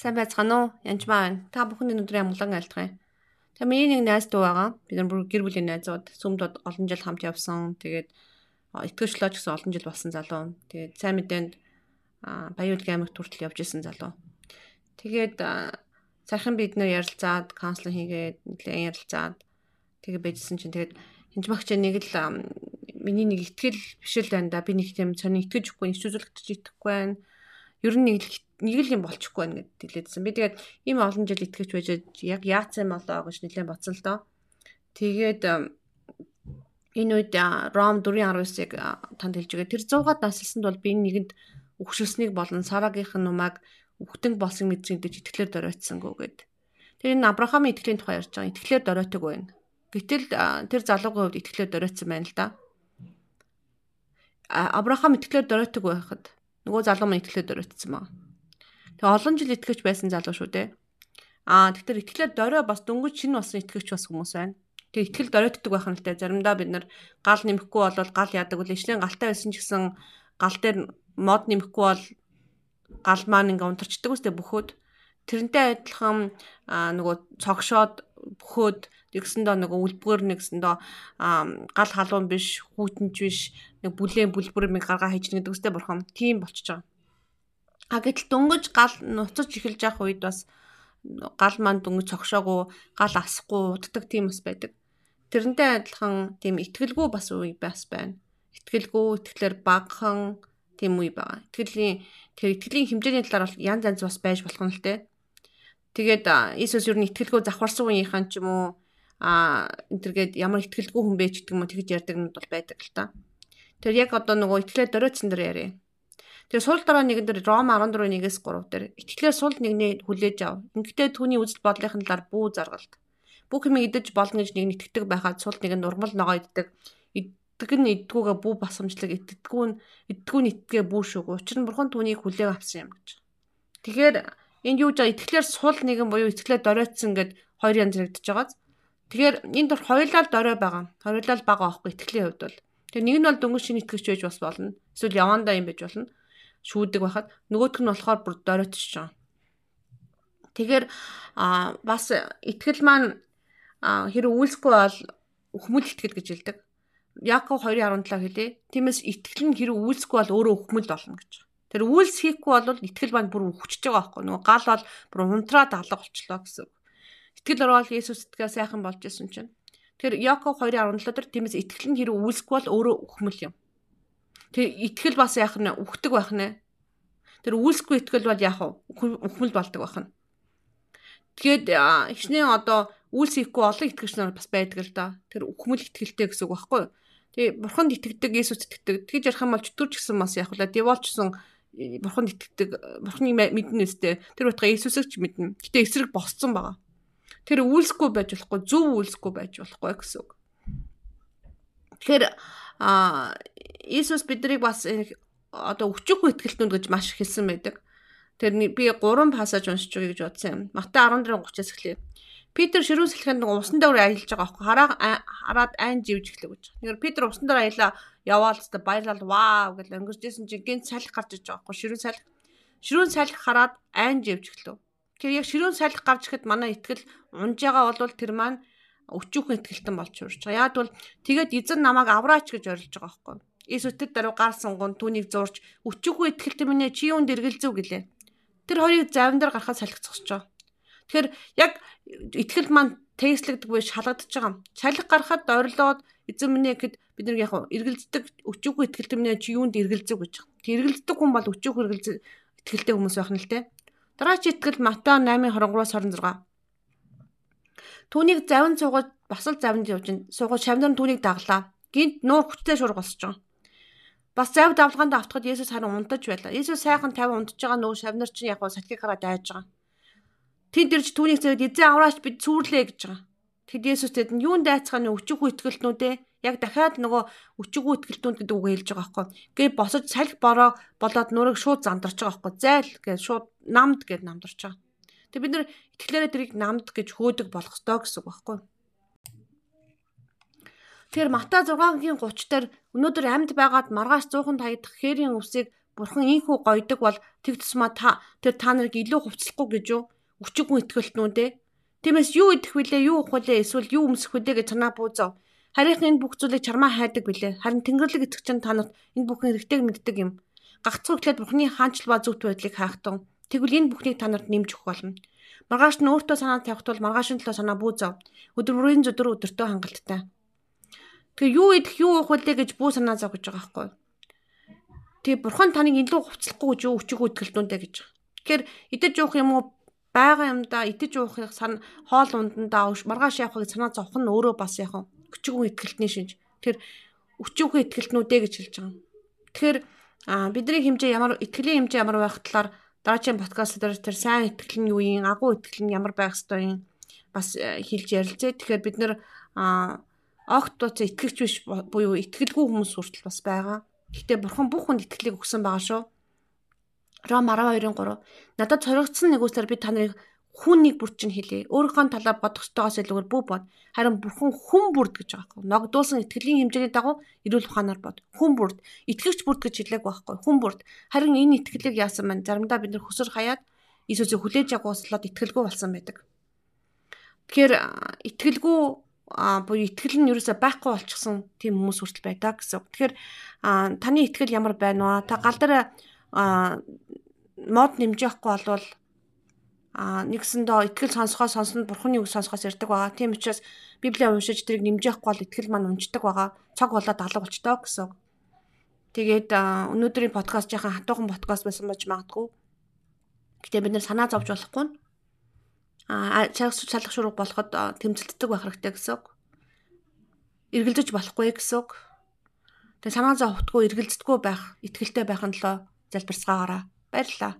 Сайн байцгаана уу? Янжмаа байна. Та бүхэнд өнөөдрийн амглан айлтгая. За миний нэг найз дүү байгаа. Бид нар бүр гэр бүлийн найзууд сүмд олон жил хамт явсан. Тэгээд итгэвчлөөч гэсэн олон жил болсон залуу. Тэгээд сайн мэдээнд Баяуулгын аймагт хүртэл явж исэн залуу. Тэгээд цархан бид нар ярилцаад, каунслинг хийгээд, нэлээд ярилцаад тэгээд байжсэн чинь тэгээд хинжмагч нэг л миний нэг ихтгэл биш л байна да. Би нэг тийм сони итгэж өгөхгүй, нэг үзүүлэгч итгэхгүй байна. Ер нь нэг л нэг л юм болчихгүй байна гэд хэлээдсэн. Би тэгээд ийм олон жил итгэж байж яг яацсан болоо гэж нэлээд бодсон л доо. Тэгээд энэ үед Ром 4:19-ыг танд хэлж байгаа. Тэр 100-аад наслсанд бол би нэгэнд өгшөлснийг болон Сарагийнх нь нумааг үхтэн болсон мэдрийг дэж итгэлээр доройтсангүй гэд. Тэр энэ Авраамын итгэлийн тухай ярьж байгаа. Итгэлээр доройтог байна. Гэтэл тэр залуугийн хувьд итгэлээр доройтсон байна л да. Авраам итгэлээр доройтог байхад нөгөө залуу маань итгэлээр доройтсон байна Тэгээ олон жил итгэж байсан залуу шүү дээ. Аа тэгэхээр итгэлээр дорой бас дөнгөж шинэ болсон итгэгч бас хүмүүс байна. Тэгээ итгэл доройтдаг байх нь л дээ. Заримдаа бид нар гал нэмэхгүй бол гал яадаг үл ишлэн галтай байсан ч гэсэн гал дээр мод нэмэхгүй бол гал маань ингээ унтарчдаг үстэй бөхөөд тэрнтэй адилхан нөгөө цогшоод бөхөөд нэгсэндээ нөгөө үлбгээр нэгсэндээ гал халуун биш хүүтэнч биш нэг бүлээн бүлбэр мэг гаргаа хийж нэгдэг үстэй бурхан тийм болчихж байгаа. А гэтэл дөнгөж гал нуцаж эхэлж явах үед бас гал маань дөнгөж цогшоогүй, гал асахгүй уддаг тийм бас байдаг. Тэрнтэй адилхан тийм ихтгэлгүй бас үе бас байна. Ихтгэлгүй, итгэлэр багхан тийм үе байгаа. Итгэлийн тэр итгэлийн хэмжээний талаар бол янз янз бас байж болох нь л те. Тэгээд Иесус ер нь итгэлгүй завхарсан үеийнхэн ч юм уу а энтергээд ямар итгэлгүй хүн ч гэдэг юм уу тэгж ярьдаг нь бол байдаг л та. Тэр яг одоо нөгөө итгэлээ дөрөөцсөн дээр яриа. Тэгээ сул дараа нэгэн дээр Ром 14:1-ээс 3 дээр итгэлээр сул нэгнээ хүлээж ав. Ингээд түүний үзэл бодлын талаар бүү заргалт. Бүх юм идэж болно гэж нэг итгэдэг байхад сул нэг нь урмал ногоо иддэг. Иддэг нь иддгүүгээ бүү басамжлаг иддгүү нь иддгүү нь итгээ бүү шүүг. Учир нь бурхан түүнийг хүлээг авсан юм гэж. Тэгэхээр энд юу гэж байгаа итгэлээр сул нэгэн буюу итгэлээр доройтсон гэд хоёр янз зэрэгдэж байгааз. Тэгэхээр энд дор хоёулаа л дорой байгаа. Хоёулаа л бага аахгүй итгэлийн хувьд бол. Тэгээ нэг нь бол дөнгөж шинэ итгэж байж бас болно. Эсвэл явандаа юм байж болно шүүдэг байхад нөгөөх нь болохоор бүр доройтчих жоо. Тэгэхээр а бас итгэл маань хэрэг үйлсгүй бол өхмөл итгэл гэж хэлдэг. Яков 2:17 хэлээ. Тиймээс итгэл нь хэрэг үйлсгүй бол өөрөө өхмөл болно гэж. Тэр үйлс хийхгүй бол итгэл маань бүр өвчөж байгаа байхгүй. Нөгөө гал бол бүр унтраад алга болчлоо гэсэн. Итгэл орвол Есүс итгэл сайхан болж исэн чинь. Тэр Яков 2:17 дээр тиймээс итгэл нь хэрэг үйлсгүй бол өөрөө өхмөл юм. Тэр итгэл бас яах нь үхдэг байх нэ. Тэр үйлсгүй итгэл бол яах вэ? Үхмэл болдог байх нь. Тэгээд хичнээн одоо үйлс хийхгүй олон итгэгч нар бас байдаг л да. Тэр үхмэл итгэлтэй гэсэн үг байхгүй юу? Тэгээ бурханд итгэдэг, Есүс итгэдэг. Тэгж ярих юм бол чөтгөрч гисэн бас яах вэ? Деволчсон бурханд итгэдэг, бурханы мэднэ өстэй. Тэр утга Есүсийг ч мэднэ. Гэтэ эсрэг босцсон байгаа. Тэр үйлсгүй байж болохгүй, зөв үйлсгүй байж болохгүй гэсэн үг. Тэгэхээр а Иесус биднийг бас одоо өчөхгүй ихтгэлтүүд гэж маш хэлсэн байдаг. Тэр би 3 пассаж уншиж өгье гэж бодсон юм. Матай 14:30-аас эхлэе. Питер ширүүн сэлхэнд нэг усан дээр аялж байгаа байхгүй хараа хараад айн живж эхлэв гэж. Нэгэр Питер усан дээр аялаа яваал хэвээр баярлал вау гэж өнгөрчсэн чинь гинт салхи гарч иж байгаа байхгүй ширүүн салхи. Ширүүн салхи хараад айн живж эхлэв. Тэгэхээр яг ширүүн салхи гарч ихэд манай итгэл унж байгаа бол тэр маань өчүүхэн итгэлтэн болж урж байгаа. Яг бол тэгээд эзэн намайг авраач гэж орилж байгаа байхгүй. Иесус тэр даруй гар сунгон түүнийг зурж өчүүхэн итгэлтэн минь чи юунд эргэлзэв гэлээ. Тэр хоёрыг завин дээр гарахад салхицчихж байгаа. Тэгэхээр яг итгэл маань тестлэгдэг биш шалгадж байгаа. Салхи гарахад ойрлоод эзэн минь гэд бид нар яг эргэлздэг өчүүхэн итгэлтэн минь чи юунд эргэлзэв гэж. Тэг эргэлздэг хүн бол өчүүхэн эргэлзээ итгэлтэй хүмүүс байх нь л те. Дараач итгэл Матай 8:23-аас 26 Түүнийг завин цугаж бас л завинд явж ин суугаад шавнар нь түүнийг даглаа. Гинт нуур хүчтэй шуурга босч байгаа. Бас завь давлгаанд автахад Есүс харин унтаж байлаа. Есүс сайхан 50 унтаж байгаа нөө шавнар чинь яг сатгийг хараад дайж байгаа. Тэнд ирж түүнийг зөөд эзэн авраач бид цүүрлээ гэж байгаа. Тэгэд Есүс тэд нь юунд дайцгааны өчиггүй итгэлтнүүдээ яг дахиад нөгөө өчиггүй итгэлтнүүд гэдэг үг хэлж байгаа байхгүй. Гээ босож салхи бороо болоод нурыг шууд зандарч байгаа байхгүй. Зайл гэж шууд намд гэж намдарч байгаа. Тэг бид нар итгэлээрээ тэрийг намд гэж хөөдөг болох ёстой гэсэн үг байхгүй? Тэгэхээр Матай 6-гийн 30 дээр өнөөдөр амьд байгаад маргааш 100 таягдах хээрийн өвсийг бурхан ийхүү гойдог бол тэг тусмаа та тэр та нарыг илүү хувцлахгүй гэж юу? Өчиггүй итгэлтнүүд ээ. Тиймээс юу идэх вүлээ, юу уух вүлээ, эсвэл юу өмсөх вүлээ гэж санаа буузав. Харин энэ бүх зүйлийг чармаа хайдаг билээ. Харин Тэнгэрлэг итгэж чинь та нарт энэ бүхэн хэрэгтэйг мэддэг юм. Гагцхуу гэхлээр Бурхны хаанчл ба зөвхт байдлыг хаахтун. Тэгвэл энэ бүхнийг та нарт нэмж өгөх болно. Маргааш нь өөртөө санаа тавихт бол маргаашийн төлөө санаа буузав. Өдөр бүрийн өдөр өдөртөө хангалттай. Тэгээ юу идэх юу уух вүлээ гэж бүү санаа зов гэж байгаа байхгүй. Тэгээ бурхан таныг илүү хувцлахгүй гэж юу өчиг үтгэлдүүндэ гэж. Тэгэхээр идэж уух юм уу байгаа юмдаа идэж уухыг сан хоол ундандаа маргааш явахыг санаа зовх нь өөрөө бас яг өчигөө итгэлтний шинж. Тэгэхээр өчигөө итгэлтнүүдээ гэж хэлж байгаа. Тэгэхээр бидний хэмжээ ямар итгэлийн хэмжээ ямар байх талаар дараагийн подкаст дээр тэр сайн итгэл нь юу юм, агуу итгэл нь ямар байх ёстой юм бас э, хэлж ярилцээ. Тэгэхээр бид нэр огт тууц итгэгч биш буюу итгэлгүй хүмүүс хүртэл бас байгаа. Гэхдээ бурхан бүх хүнд итгэлийг өгсөн байгаа шүү. Ром 12-ын 3. Надад цоригдсон нэгүсээр би та нарыг хүн нэг бүр чинь хэлээ. Өөрийнхөө талаар бодох ёстойгоос илүүгээр бүү бод. Харин бурхан хүн бүрд гэж байгаа байхгүй. Ногдуулсан итгэлийн хэмжээний дагуу эрүүл ухаанаар бод. Хүн бүрд. Итгэгч бүрд гэж хэлээг байхгүй. Хүн бүрд. Харин энэ итгэлийг яасан маань заримдаа бид нэр хөсөр хаяад Иесусыг хүлээж агуулслаад итгэлгүй болсон байдаг. Тэгэхээр итгэлгүй а буюу итгэл нь ерөөсөй байхгүй болчихсон тийм хүмүүс хүртэл байдаг гэсэн. Тэгэхээр таны итгэл ямар байна вэ? Та гал дээр мод нэмжихгүй болвол а нэгсэндээ итгэл сонсохоос сонсно бурхны үг сонсохоос ирдэг байгаа. Тийм учраас Библийг уншиж тэрийг нэмжихгүй бол итгэл маань унждаг байгаа. Цог болоод алга болчтой гэсэн. Тэгээд өнөөдрийн подкаст яхан хатуухан подкаст байсан байж магадгүй. Гэтэ бид нэр санаа зовж болохгүй шалах шуурга болоход тэмцэлддэг байх хэрэгтэй гэсэн үг. Эргэлзэж болохгүй гэсэн үг. Тэгээ санаа зовтгүй эргэлздэггүй байх, ихтгэлтэй байхын тулд залбирцгаагаараа баярлалаа.